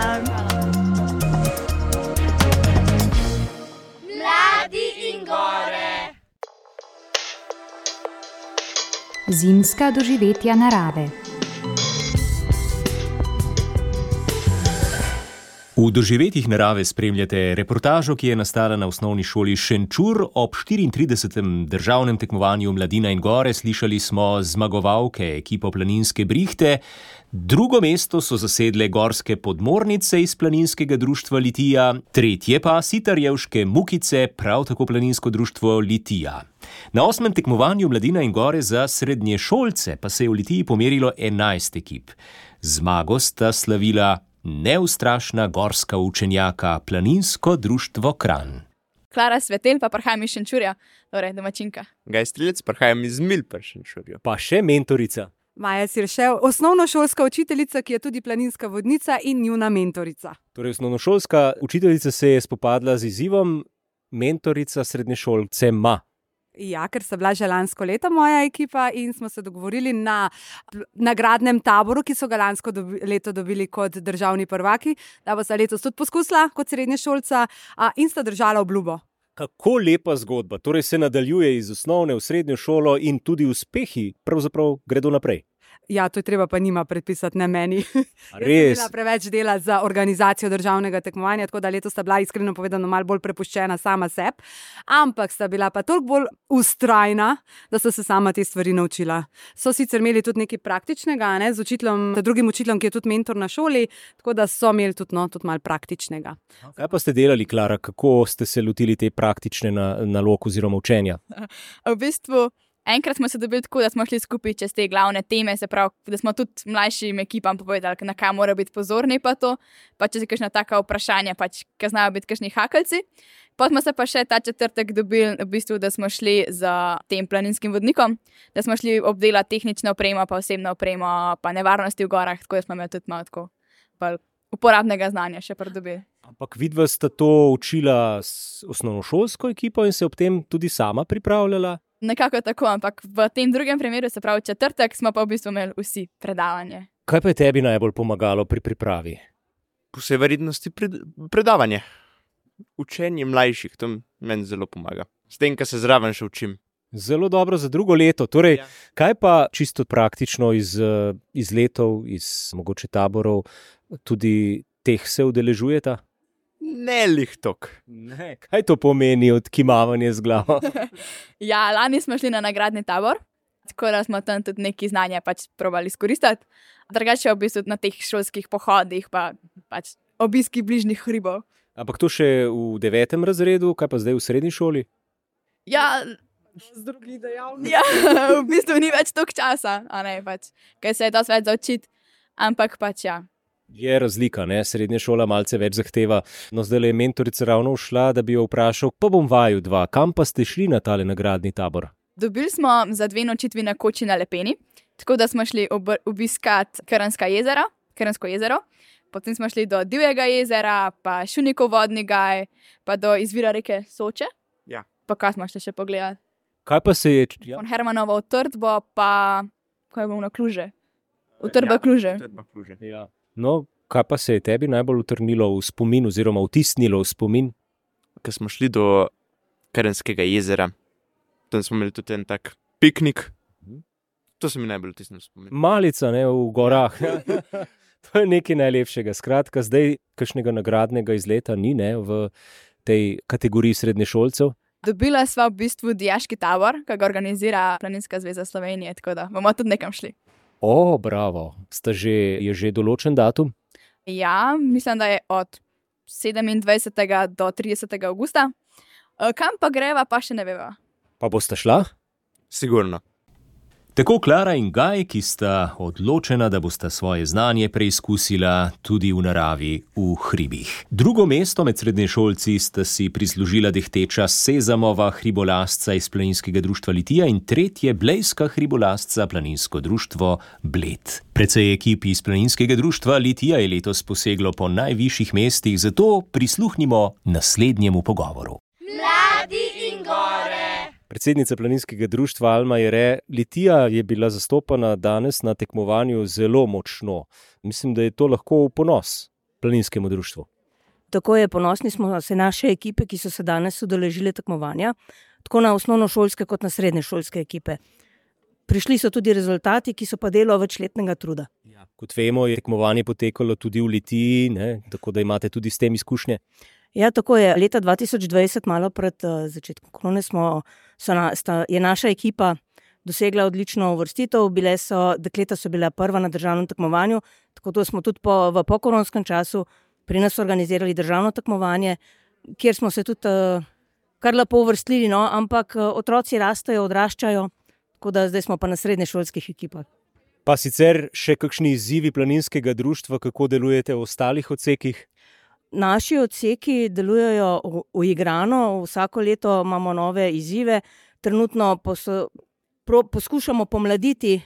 Mladi in gore. Zimska doživetja narave. V doživetjih narave spremljate reportažo, ki je nastala na osnovni šoli Šenčur ob 34. državnem tekmovanju Mladina in Gore. Slišali smo zmagovalke ekipo Planinske brihte. Drugo mesto so zasedle gorske podmornice iz planinskega društva Litija, tretje pa sitarjevške mukice, prav tako planinsko društvo Litija. Na osmem tekmovanju Mladina in Gore za srednje šolce pa se je v Litiji pomerilo 11 ekip. Zmago sta slavila neustrašna gorska učenjaka Planinsko društvo Kran. Klara Svetel, pa prihajam iz Šenčurja, torej domačinka. Gaj strelec, prihajam iz Milpršenčurja. Pa še mentorica. Maja Siršev, osnovnošolska učiteljica, ki je tudi planinska vodnica in njuna mentorica. Torej, osnovnošolska učiteljica se je spopadla z izzivom, mentorica srednješolce ma. Ja, ker sta bila že lansko leto moja ekipa in smo se dogovorili na nagradnem taboru, ki so ga lansko dobi, leto dobili kot državni prvaki, da bo sta letos tudi poskusila kot srednješolca a, in sta držala obljubo. Kako lepa zgodba, torej se nadaljuje iz osnovne v srednjo šolo in tudi uspehi pravzaprav gredo naprej. Ja, to je treba pa njima predpisati, ne meni. Res? preveč dela za organizacijo državnega tekmovanja, tako da letos sta bila iskreno povedano malo bolj prepuščena sama sebi, ampak sta bila pa toliko bolj ustrajna, da sta se sama te stvari naučila. So sicer imeli tudi nekaj praktičnega, ne, z učiteljem, z drugim učiteljem, ki je tudi mentor na šoli, tako da so imeli tudi, no, tudi malo praktičnega. Kaj pa ste delali, Klara, kako ste se lotili te praktične na, nalog oziroma učenja? V bistvu, enkrat smo se dobili tako, da smo šli skupaj čez te glavne teme, se pravi, da smo tudi mlajšim ekipam povedali, na kaj mora biti pozorni, pa to, pa če se kakšna taka vprašanja, pač, ki znajo biti kakšni hakalci. Potem smo se pa še ta četrtek dobili, v bistvu, da smo šli z tem planinskim vodnikom, da smo šli obdelati tehnično opremo, pa osebno opremo, pa nevarnosti v gorah, tako da smo imeli tudi malo tako uporabnega znanja še pridobili. Ampak vidva sta to učila s osnovnošolsko ekipo in se ob tem tudi sama pripravljala. Nekako tako, ampak v tem drugem primeru, se pravi četrtek, smo pa v bistvu imeli vsi predavanje. Kaj pa je tebi najbolj pomagalo pri pripravi? Po vsej verjetnosti pred, predavanje. Učenje mlajših, to meni zelo pomaga. S tem, kar se zraven še učim. Zelo dobro za drugo leto. Torej, ja. Kaj pa čisto praktično iz, iz letov, iz mogoče taborov, tudi teh se udeležujeta? Ne lihtok. Ne. Kaj to pomeni odkimavanje z glavo? Ja, lani smo šli na nagradni tabor, tako da smo tam tudi neki znanja pač probali izkoristiti. Drugače v bistvu na teh šolskih pohodih, pa pač obiski bližnjih hribov. Ampak to še v devetem razredu, kaj pa zdaj v srednji šoli? Ja, z drugih dejavnikov. Ja, v bistvu ni več toliko časa, a ne pač, ker se je dosti več zaučiti, ampak pač ja. Je razlika, ne? srednja šola malce več zahteva. No, zdaj je mentorica ravno šla, da bi jo vprašal, pa bom vaju dva, kam pa ste šli na tale nagradni tabor? Dobili smo za dve nočitvi na koči na Lepeni, tako da smo šli ob, obiskat Krnska jezera, Krnsko jezero, potem smo šli do Divjega jezera, pa Šunikov vodni gaj, pa do izvira reke Soče. Ja. Pa kaj smo šli še pogledati? Kaj pa se je? Ja. Ja. Hermanovo utrdbo, pa kaj bomo na kluže. Utrdba ja, kluže. Utrdba kluže. Ja. No, kaj pa se je tebi najbolj utrnilo v spomin, oziroma vtisnilo v spomin? Ko smo šli do Krnskega jezera, tam smo imeli tudi en tak piknik. To se mi najbolj vtisnilo v spomin. Malica, ne v gorah. to je nekaj najlepšega. Skratka, zdaj kakšnega nagradnega izleta ni ne, v tej kategoriji srednješolcev. Dobila sva v bistvu diaški tabor, ki ga organizira Planinska zveza Slovenije, tako da bomo tudi nekam šli. O, bravo, Sta že, je že določen datum? Ja, mislim, da je od 27. do 30. augusta. E, Kam pa greva, pa še ne veva. Pa boste šla? Sigurno. Tako Klara in Gaj, ki sta odločena, da bosta svoje znanje preizkusila tudi v naravi, v hribih. Drugo mesto med srednješolci sta si prislužila dehteča Sezamova hribolasca iz Planinskega društva Litija in tretje Blejska hribolasca Planinsko društvo Bled. Predvsej ekip iz Planinskega društva Litija je letos poseglo po najvišjih mestih, zato prisluhnimo naslednjemu pogovoru. Mladi in gore! Predsednica planinskega društva Alma Jere Litija je bila zastopana danes na tekmovanju zelo močno. Mislim, da je to lahko v ponos planinskemu društvu. Tako je, ponosni smo se naše ekipe, ki so se danes udeležile tekmovanja, tako na osnovnošolske kot na srednješolske ekipe. Prišli so tudi rezultati, ki so pa delo večletnega truda. Ja, kot vemo, je tekmovanje potekalo tudi v Litiji, ne? tako da imate tudi s tem izkušnje. Ja, tako je. Leta 2020, malo pred uh, začetkom korone, smo, na, sta, je naša ekipa dosegla odlično uvrstitev. Bile so, dekleta so bila prva na državnem tekmovanju, tako da smo tudi po, v pokoronskem času pri nas organizirali državno tekmovanje, kjer smo se tudi uh, kar lepo uvrstili, no? ampak uh, otroci rastejo, odraščajo, tako da zdaj smo pa na srednješolskih ekipah. Pa sicer še kakšni izzivi planinskega društva, kako delujete v ostalih odsekih? Naši odseki delujejo uigrano, vsako leto imamo nove izzive, trenutno poso, pro, poskušamo pomladiti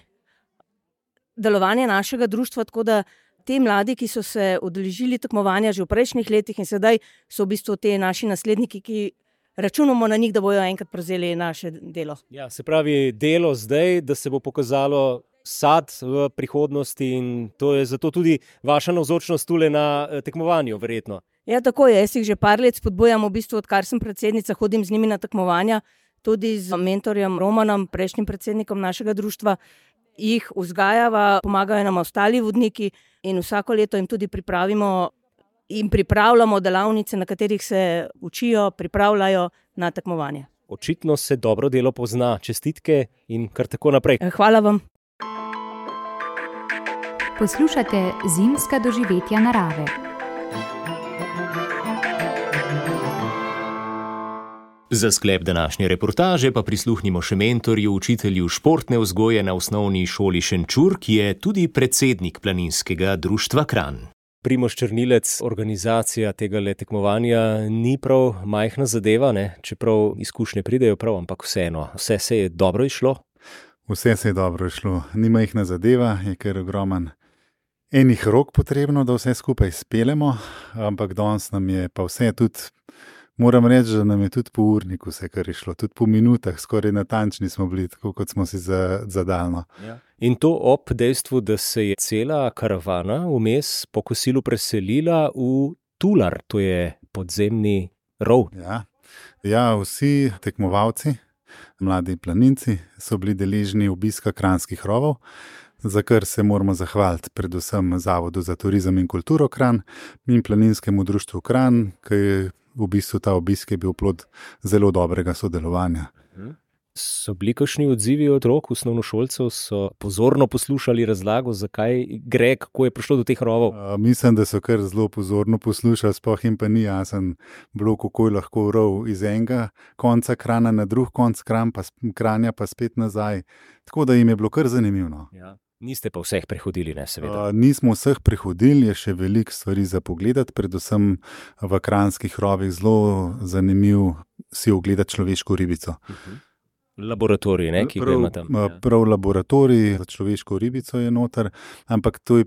delovanje našega društva, tako da ti mladi, ki so se odeležili tekmovanja že v prejšnjih letih in sedaj so v bistvu ti naši nasledniki, ki računamo na njih, da bodo enkrat prevzeli naše delo. Ja, se pravi, delo zdaj, da se bo pokazalo sad v prihodnosti in to je zato tudi vaša navzočnost tukaj na eh, tekmovanju, verjetno. Ja, tako je. Jaz jih že par let spodbujam, v bistvu, odkar sem predsednica, hodim z njimi na tekmovanja, tudi z mentorjem Romanom, prejšnjim predsednikom našega društva. Jih vzgajava, pomagajo nam ostali vodniki in vsako leto jim tudi pripravimo in pripravljamo delavnice, na katerih se učijo, pripravljajo na tekmovanje. Očitno se dobro delo pozna, čestitke in kar tako naprej. Hvala vam. Poslušate zimska doživetja narave. Za sklep današnje reportaže pa prisluhnimo še mentorju, učitelju športne vzgoje na osnovni šoli Šenčur, ki je tudi predsednik planinskega društva Kran. Primoš Črnilec, organizacija tega tekmovanja ni prav majhna zadeva, ne? čeprav izkušnje pridejo prav, ampak vseeno, vse se je dobro išlo. Vse se je dobro išlo, ni majhna zadeva, je kar ogromen enih rok potrebno, da vse skupaj speljemo, ampak danes nam je pa vse tudi. Moram reči, da nam je tudi po urniku vse, kar je šlo, tudi po minutah, skoraj natančni smo bili, tako kot smo si zadali. Ja. In to ob dejstvu, da se je cela karavana vmes po kosilu preselila v Tular, to je podzemni rov. Ja. ja, vsi tekmovalci, mladi planinci, so bili deležni obiska kranskih rovov za kar se moramo zahvaliti predvsem Zavodu za turizem in kulturo Kran in planinskemu društvu Kran, ki je v bistvu ta obisk bil plod zelo dobrega sodelovanja. So bili kakšni odzivi otrok, osnovnošolcev, so pozorno poslušali razlago, zakaj gre, kako je prišlo do teh rovov? Uh, mislim, da so kar zelo pozorno poslušali, spoh jim pa ni jasen blok, kako je lahko rov iz enega konca krana na drug konc kran, pa, kranja, pa spet nazaj. Tako da jim je bilo kar zanimivo. No. Ja. Niste pa vseh prehodili, ne seveda. Uh, nismo vseh prehodili, je še veliko stvari za pogled, predvsem v kranskih rovih zelo zanimiv si ogledati človeško ribico. Uh -huh. Laboratorij, ne, ki prav, ga imate. Prav laboratorij za človeško ribico je noter, ampak to je,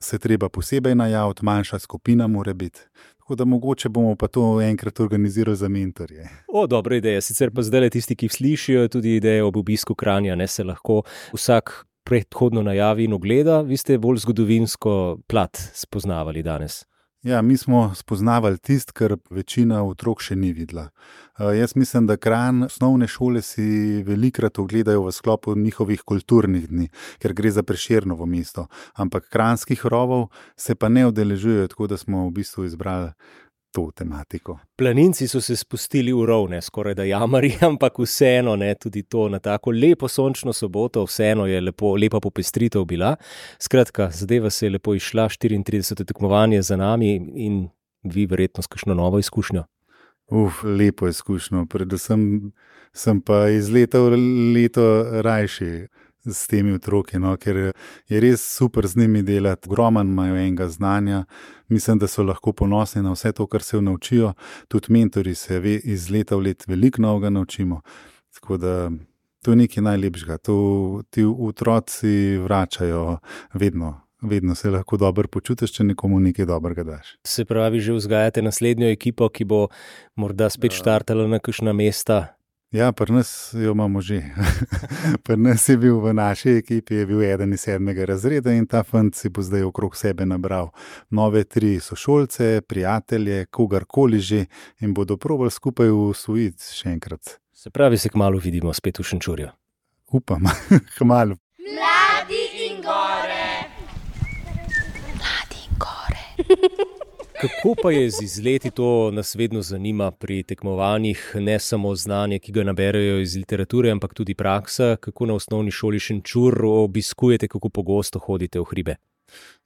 se treba posebej najaviti, manjša skupina mora biti. Tako da mogoče bomo pa to enkrat organizirali za mentorje. O, dobra ideja. Sicer pa zdaj le tisti, ki slišijo tudi idejo ob obisku kranja, ne se lahko vsak predhodno najavi in ogleda, vi ste bolj zgodovinsko plat spoznavali danes. Ja, mi smo spoznavali tisto, kar večina otrok še ni videla. Uh, jaz mislim, da kran osnovne šole si velikrat ogledajo v sklopu njihovih kulturnih dni, ker gre za preširno mesto. Ampak kranskih rovov se pa ne odeležujejo, tako da smo v bistvu izbrali to tematiko. Planinci so se spustili v rovne, skoraj da jamari, ampak vseeno, ne, tudi to na tako lepo sončno soboto, vseeno je lepo, lepa popestritev bila. Skratka, zadeva se je lepo išla, 34. tekmovanje za nami in vi, verjetno, s kakšno novo izkušnjo. Uf, lepo izkušnjo, predvsem sem pa iz leta v leto rajši s temi otroki, no, ker je res super z njimi delati, ogromno imajo enega znanja. Mislim, da so lahko ponosni na vse to, kar se naučijo. Tudi mentori se ve, iz leta v let veliko novega naučimo. Tako da to je nekaj najlepšega. To ti otroci vračajo vedno. Vedno se lahko dobro počutiš, če nekomu nekaj dobrega daš. Se pravi, že vzgajate naslednjo ekipo, ki bo morda spet štartala na kakšna mesta. Ja, pri nas jo imamo že. pri nas je bil v naši ekipi, je bil eden iz sedmega razreda in ta fant si bo zdaj okrog sebe nabral nove tri sošolce, prijatelje, kogarkoli že in bodo probali skupaj usvojiti še enkrat. Se pravi, se kmalo vidimo spet v Šenčurju. Upam, kmalo. Mladi in gore. Mladi in gore. Kako pa je z izleti, to nas vedno zanima pri tekmovanjih, ne samo znanje, ki ga naberajo iz literature, ampak tudi praksa, kako na osnovni šoli Šenčur obiskujete, kako pogosto hodite v hribe.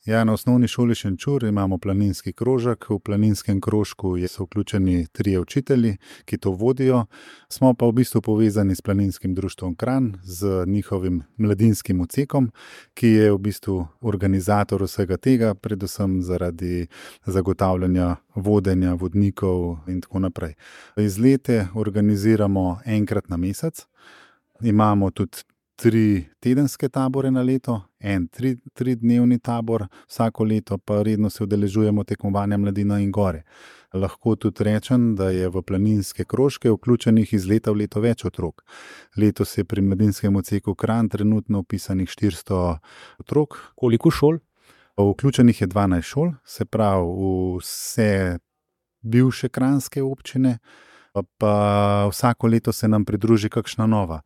Ja, na osnovni šoli Šenčur imamo planinski krožek. V planinskem krožku so vključeni trije učitelji, ki to vodijo. Smo pa v bistvu povezani s planinskim društvom Kran, z njihovim mladinskim odsekom, ki je v bistvu organizator vsega tega, predvsem zaradi zagotavljanja vodenja vodnikov in tako naprej. Izlete organiziramo enkrat na mesec. Imamo tudi tri tedenske tabore na leto, en tri, tri dnevni tabor, vsako leto pa redno se udeležujemo tekmovanja Mladina in Gore. Lahko tudi rečem, da je v planinske krožke vključenih iz leta v leto več otrok. Letos je pri mladinskem odseku Kran trenutno upisanih 400 otrok. Koliko šol? Vključenih je 12 šol, se pravi vse bivše kranske občine, pa vsako leto se nam pridruži kakšna nova.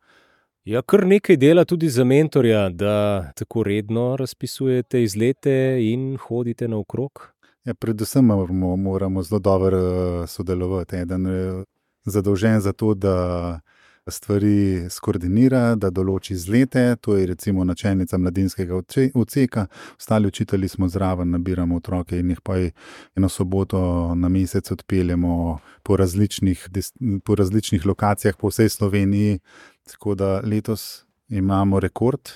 Ja, kar nekaj dela tudi za mentorja, da tako redno razpisujete izlete in hodite naokrog. Ja, predvsem moramo, moramo zelo dobro sodelovati. Eden je zadolžen za to, da stvari skoordinira, da določi izlete, to je recimo načelnica mladinskega odseka, ostali učitelji smo zraven, nabiramo otroke in jih pa eno soboto na mesec odpeljemo po različnih, po različnih lokacijah po vsej Sloveniji. Tako da letos imamo rekord,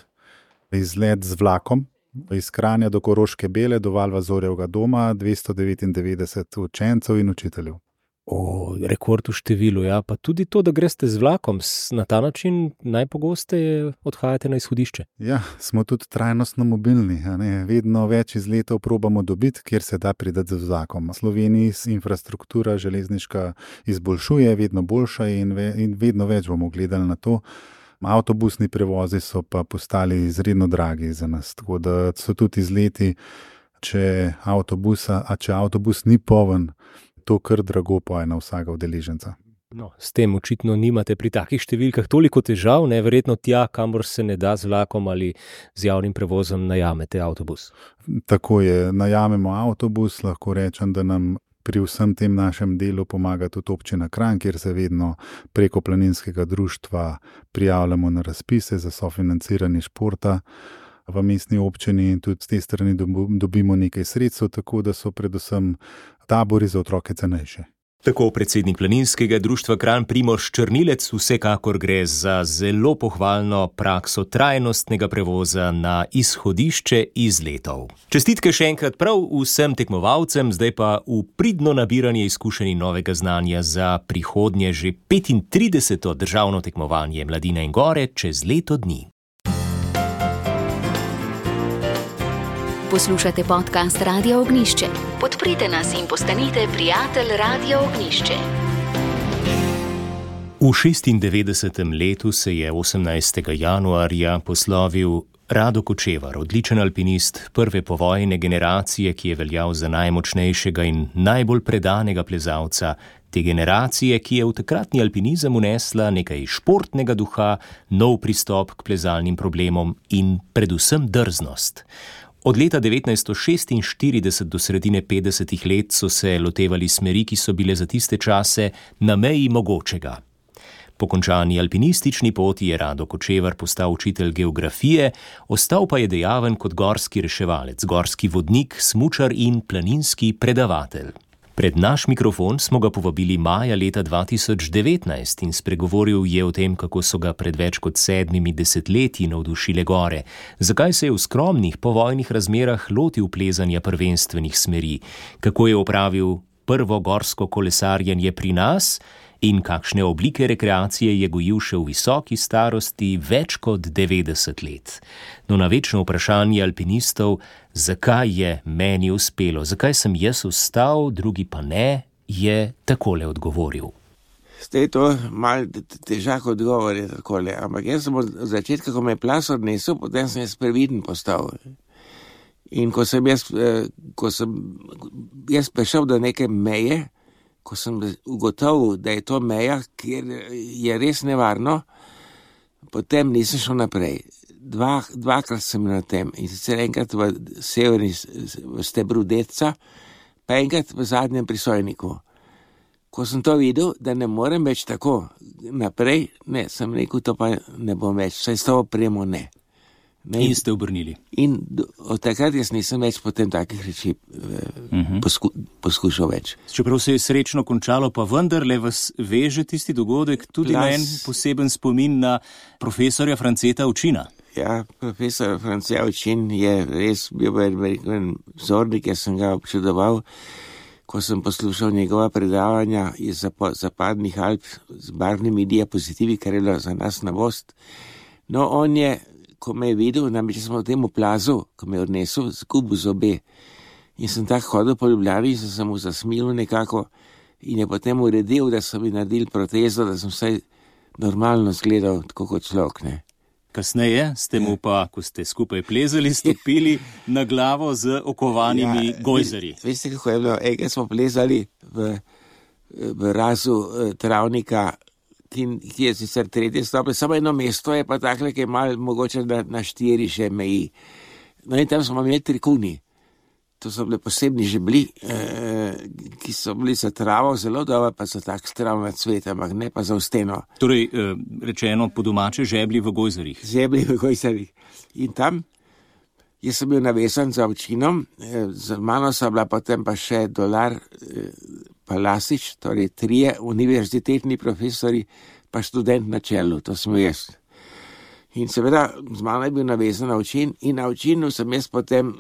izlet z vlakom. Iz Kranja do Koroške Bele, do Valva Zorjevega doma, 299 učencev in učiteljev. O, rekord v številu, ja, pa tudi to, da greste z vlakom, na ta način najpogosteje odhajate na izhodišče. Ja, smo tudi trajnostno mobilni, vedno več izletov probamo dobiti, kjer se da pridati z vlakom. Sloveniji se infrastruktura železniška izboljšuje, vedno boljša in, ve, in vedno več bomo gledali na to. Avtobusni prevozi so pa postali izredno dragi za nas, tako da so tudi izleti, če, avtobusa, če avtobus ni poln to kar drago poje na vsakega udeleženca. No, s tem očitno nimate pri takih številkah toliko težav, ne verjetno tja, kamor se ne da z vlakom ali z javnim prevozom najamete avtobus. Tako je, najamemo avtobus, lahko rečem, da nam pri vsem tem našem delu pomaga tudi občina Kran, kjer se vedno preko planinskega društva prijavljamo na razpise za sofinanciranje športa. V mestni občini in tudi z te strani dobimo nekaj sredstev, tako da so predvsem tabori za otroke cenejše. Tako predsednik planinskega društva Kran Primoš Črnilec vsekakor gre za zelo pohvalno prakso trajnostnega prevoza na izhodišče iz letov. Čestitke še enkrat prav vsem tekmovalcem, zdaj pa v pridno nabiranje izkušenj in novega znanja za prihodnje že 35. državno tekmovanje Mladine in Gore čez leto dni. Poslušate podcast Radio Ognišče. Podprite nas in postanite prijatelj Radio Ognišče. V 96. letu se je 18. januarja poslovil Rado Kočevar, odličen alpinist prve povojne generacije, ki je veljal za najmočnejšega in najbolj predanega plezalca te generacije, ki je v takratni alpinizem unesla nekaj športnega duha, nov pristop k plezalnim problemom in predvsem drznost. Od leta 1946 do sredine 50 let so se lotevali smeri, ki so bile za tiste čase na meji mogočega. Po končani alpinistični poti je Rado Kočevar postal učitelj geografije, ostal pa je dejaven kot gorski reševalec, gorski vodnik, smučar in planinski predavatelj. Pred naš mikrofon smo ga povabili maja leta 2019 in spregovoril je o tem, kako so ga pred več kot sedmimi desetletji navdušile gore, zakaj se je v skromnih povojnih razmerah lotil plezanja prvenstvenih smeri, kako je opravil prvo gorsko kolesarjenje pri nas in kakšne oblike rekreacije je gojil še v visoki starosti več kot 90 let. No, na večno vprašanje alpinistov, zakaj je meni uspelo, zakaj sem jaz ustal, drugi pa ne, je takole odgovoril. Je to mal težak odgovor, takole. ampak jaz sem od začetka, ko me je plas odnesel, potem sem jaz previden postal. In ko sem jaz, eh, ko sem jaz prišel do neke meje, ko sem ugotovil, da je to meja, kjer je res nevarno, potem nisem šel naprej. Dva, dvakrat sem na tem in sicer enkrat v severni v stebru Deca, pa enkrat v zadnjem prisojniku. Ko sem to videl, da ne morem več tako naprej, ne, sem rekel, to pa ne bom več, saj s to opremo ne. Ne, in ste obrnili. In od takrat jaz nisem več potem takih reči uh -huh. posku, poskušal več. Čeprav se je srečno končalo, pa vendarle vas veže tisti dogodek tudi Plas... na en poseben spomin na profesorja Franceta Učina. Ja, profesor Franceta Učin je res bil en vzornik, jaz sem ga občudoval, ko sem poslušal njegova predavanja iz zapadnih Alp z barvnimi diapozitivi, kar je bilo za nas novost. No, on je ko me je videl, namreč smo v tem plazu, ko me je odnesel, zgubil zobe. In sem tako hodil po Ljubljani in sem se mu zasmil nekako in je potem uredil, da so mi naredili protezo, da sem vsaj normalno zgledal, tako kot človek. Ne. Kasneje ste mu pa, ko ste skupaj plezali, stopili na glavo z okovanimi ja, gojzari. Veste, kako je bilo? Ega smo plezali v, v razu eh, travnika ki, ki je sicer tretje stopnje, samo eno mesto je pa tako, ki je malo mogoče na, na štiri še meji. No in tam smo imeli trikuni. To so bile posebni žebli, eh, ki so bili za travo zelo dobro, pa so tako stravna cveta, ampak ne pa za steno. Torej, eh, rečeno po domače, žebli v gojzarih. Žebli v gojzarih. In tam, jaz sem bil navesan za očinom, eh, z mano so bila potem pa še dolar, eh, pa Lasič, torej trije univerzitetni profesori, pa študent na čelu, to smo jaz. In seveda z mano je bil navezan na učin in na učinu sem jaz potem,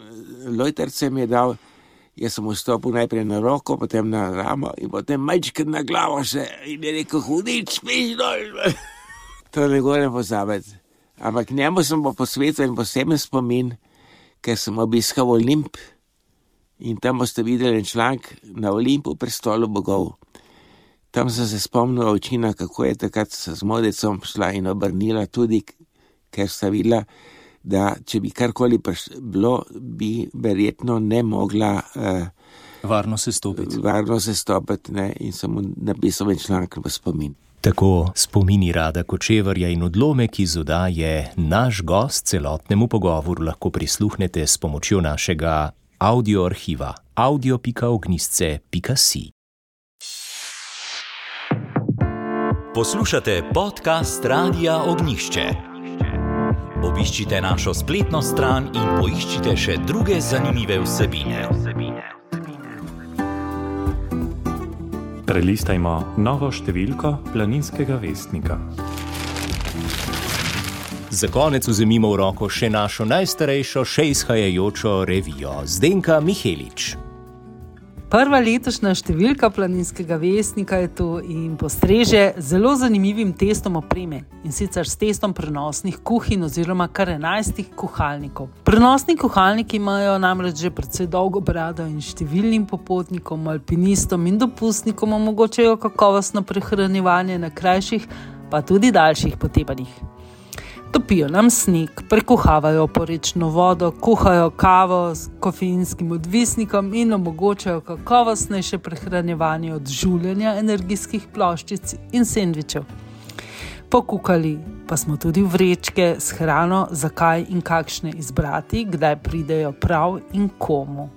lojterce mi je dal, jaz sem vstopil najprej na roko, potem na ramo in potem majčkrat na glavo še in je rekel, hudič, piš dol. to ne gorem pozabiti. Ampak njemu sem pa posvetil en poseben spomin, ker sem obiskal Olimp in tam boste videli en članek na Olimpu, prestolu bogov. Tam sem se spomnil očina, kako je takrat z modecom šla in obrnila tudi, ker sta videla, da če bi karkoli bilo, bi verjetno ne mogla. Uh, varno se stopiti. Varno se stopiti ne, in sem napisal en članek v spomin. Tako spomini rada kočevarja in odlomek iz odaje naš gost celotnemu pogovoru lahko prisluhnete s pomočjo našega audio arhiva audio.ognisce.si. Poslušate podcast Radia Ognišče. Obiščite našo spletno stran in poiščite še druge zanimive vsebine. Prelistajmo novo številko planinskega vestnika. Za konec vzemimo v roko še našo najstarejšo, še izhajajočo revijo, Zdenka Mihelič. Prva letošnja številka planinskega vestnika je tu in postreže zelo zanimivim testom opreme in sicer s testom prenosnih kuhinj oziroma kar enajstih kuhalnikov. Prenosni kuhalniki imajo namreč že precej dolgo brado in številnim popotnikom, alpinistom in dopustnikom omogočajo kakovostno prehranjevanje na krajših, pa tudi daljših potepanjih. Topijo nam sneg, prekuhavajo porečno vodo, kuhajo kavo s kofeinskim odvisnikom in omogočajo kakovostnejše prehranjevanje od življenja energijskih ploščic in sendvičev. Pokukali pa smo tudi vrečke s hrano, zakaj in kakšne izbrati, kdaj pridejo prav in komu.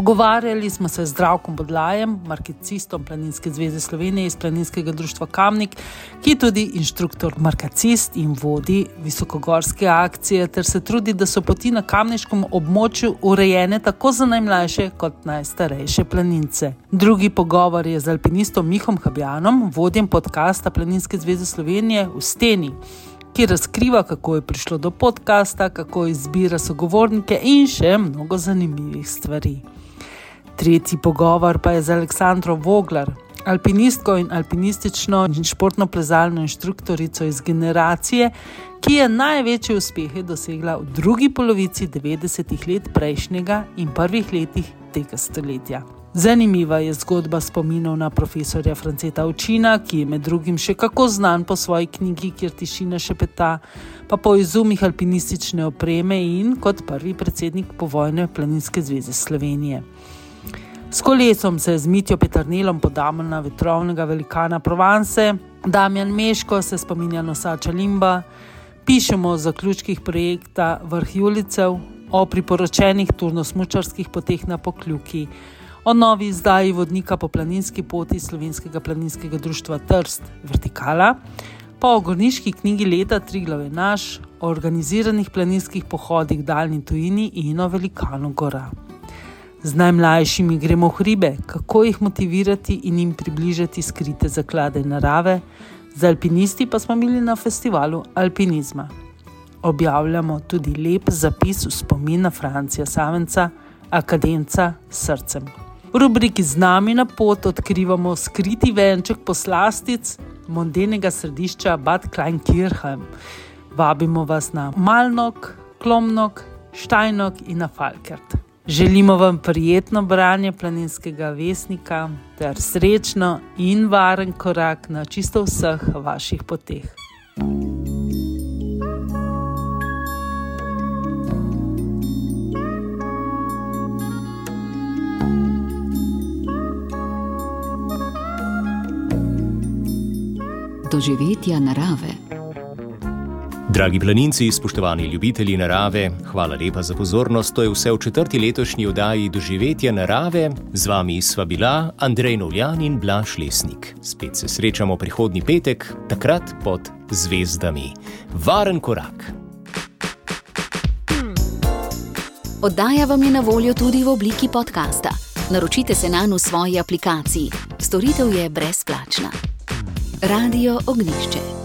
Pogovarjali smo se z Zdravkom Bodlajem, markecistom Planinske zveze Slovenije iz Planinskega društva Kamnik, ki je tudi inštruktor markacist in vodi visokogorske akcije, ter se trudi, da so poti na kamniškem območju urejene tako za najmlajše kot najstarejše planince. Drugi pogovor je z alpinistom Mihom Habjanom, vodjem podcasta Planinske zveze Slovenije v Steni ki razkriva, kako je prišlo do podcasta, kako izbira sogovornike in še mnogo zanimivih stvari. Tretji pogovor pa je z Aleksandro Voglar, alpinistko in alpinistično in športno plezalno inštruktorico iz generacije, ki je največje uspehe dosegla v drugi polovici 90-ih let prejšnjega in prvih letih tega stoletja. Zanimiva je zgodba spominov na profesorja Franceta Učina, ki je med drugim še kako znan po svoji knjigi, kjer tišina še peta, pa po izumih alpinistične opreme in kot prvi predsednik povojne Planinske zveze Slovenije. S kolesom se je z Mitjo Petrnelom podal na vetrovnega velikana Provence, Damjan Meško se spominja nosača Limba, pišemo o zaključkih projekta Vrh Julicev, o priporočenih turnosmučarskih poteh na Pokljuki o novi izdaji vodnika po planinski poti Slovenskega planinskega društva Trst Vertikala, pa o gorniški knjigi leta Triglav je naš, o organiziranih planinskih pohodih daljni tujini in o velikanu gora. Z najmlajšimi gremo v hribe, kako jih motivirati in jim približati skrite zaklade narave, z alpinisti pa smo bili na festivalu alpinizma. Objavljamo tudi lep zapis v spomin na Francija Savenca, akademca s srcem. V rubriki Z nami na pot odkrivamo skriti venček poslastic mondenega središča Bad Kleinkirchen. Vabimo vas na Malnok, Klomnok, Štajnok in na Falkert. Želimo vam prijetno branje planinskega vesnika ter srečno in varen korak na čisto vseh vaših poteh. doživetja narave. Dragi planinci, spoštovani ljubitelji narave, hvala lepa za pozornost. To je vse v četrti letošnji oddaji Doživetja narave. Z vami sva bila Andrej Novljan in Blaž Lesnik. Spet se srečamo prihodnji petek, takrat pod zvezdami. Varen korak. Oddaja vam je na voljo tudi v obliki podcasta. Naročite se na v svoji aplikaciji. Storitev je brezplačna. Radio Ognišče.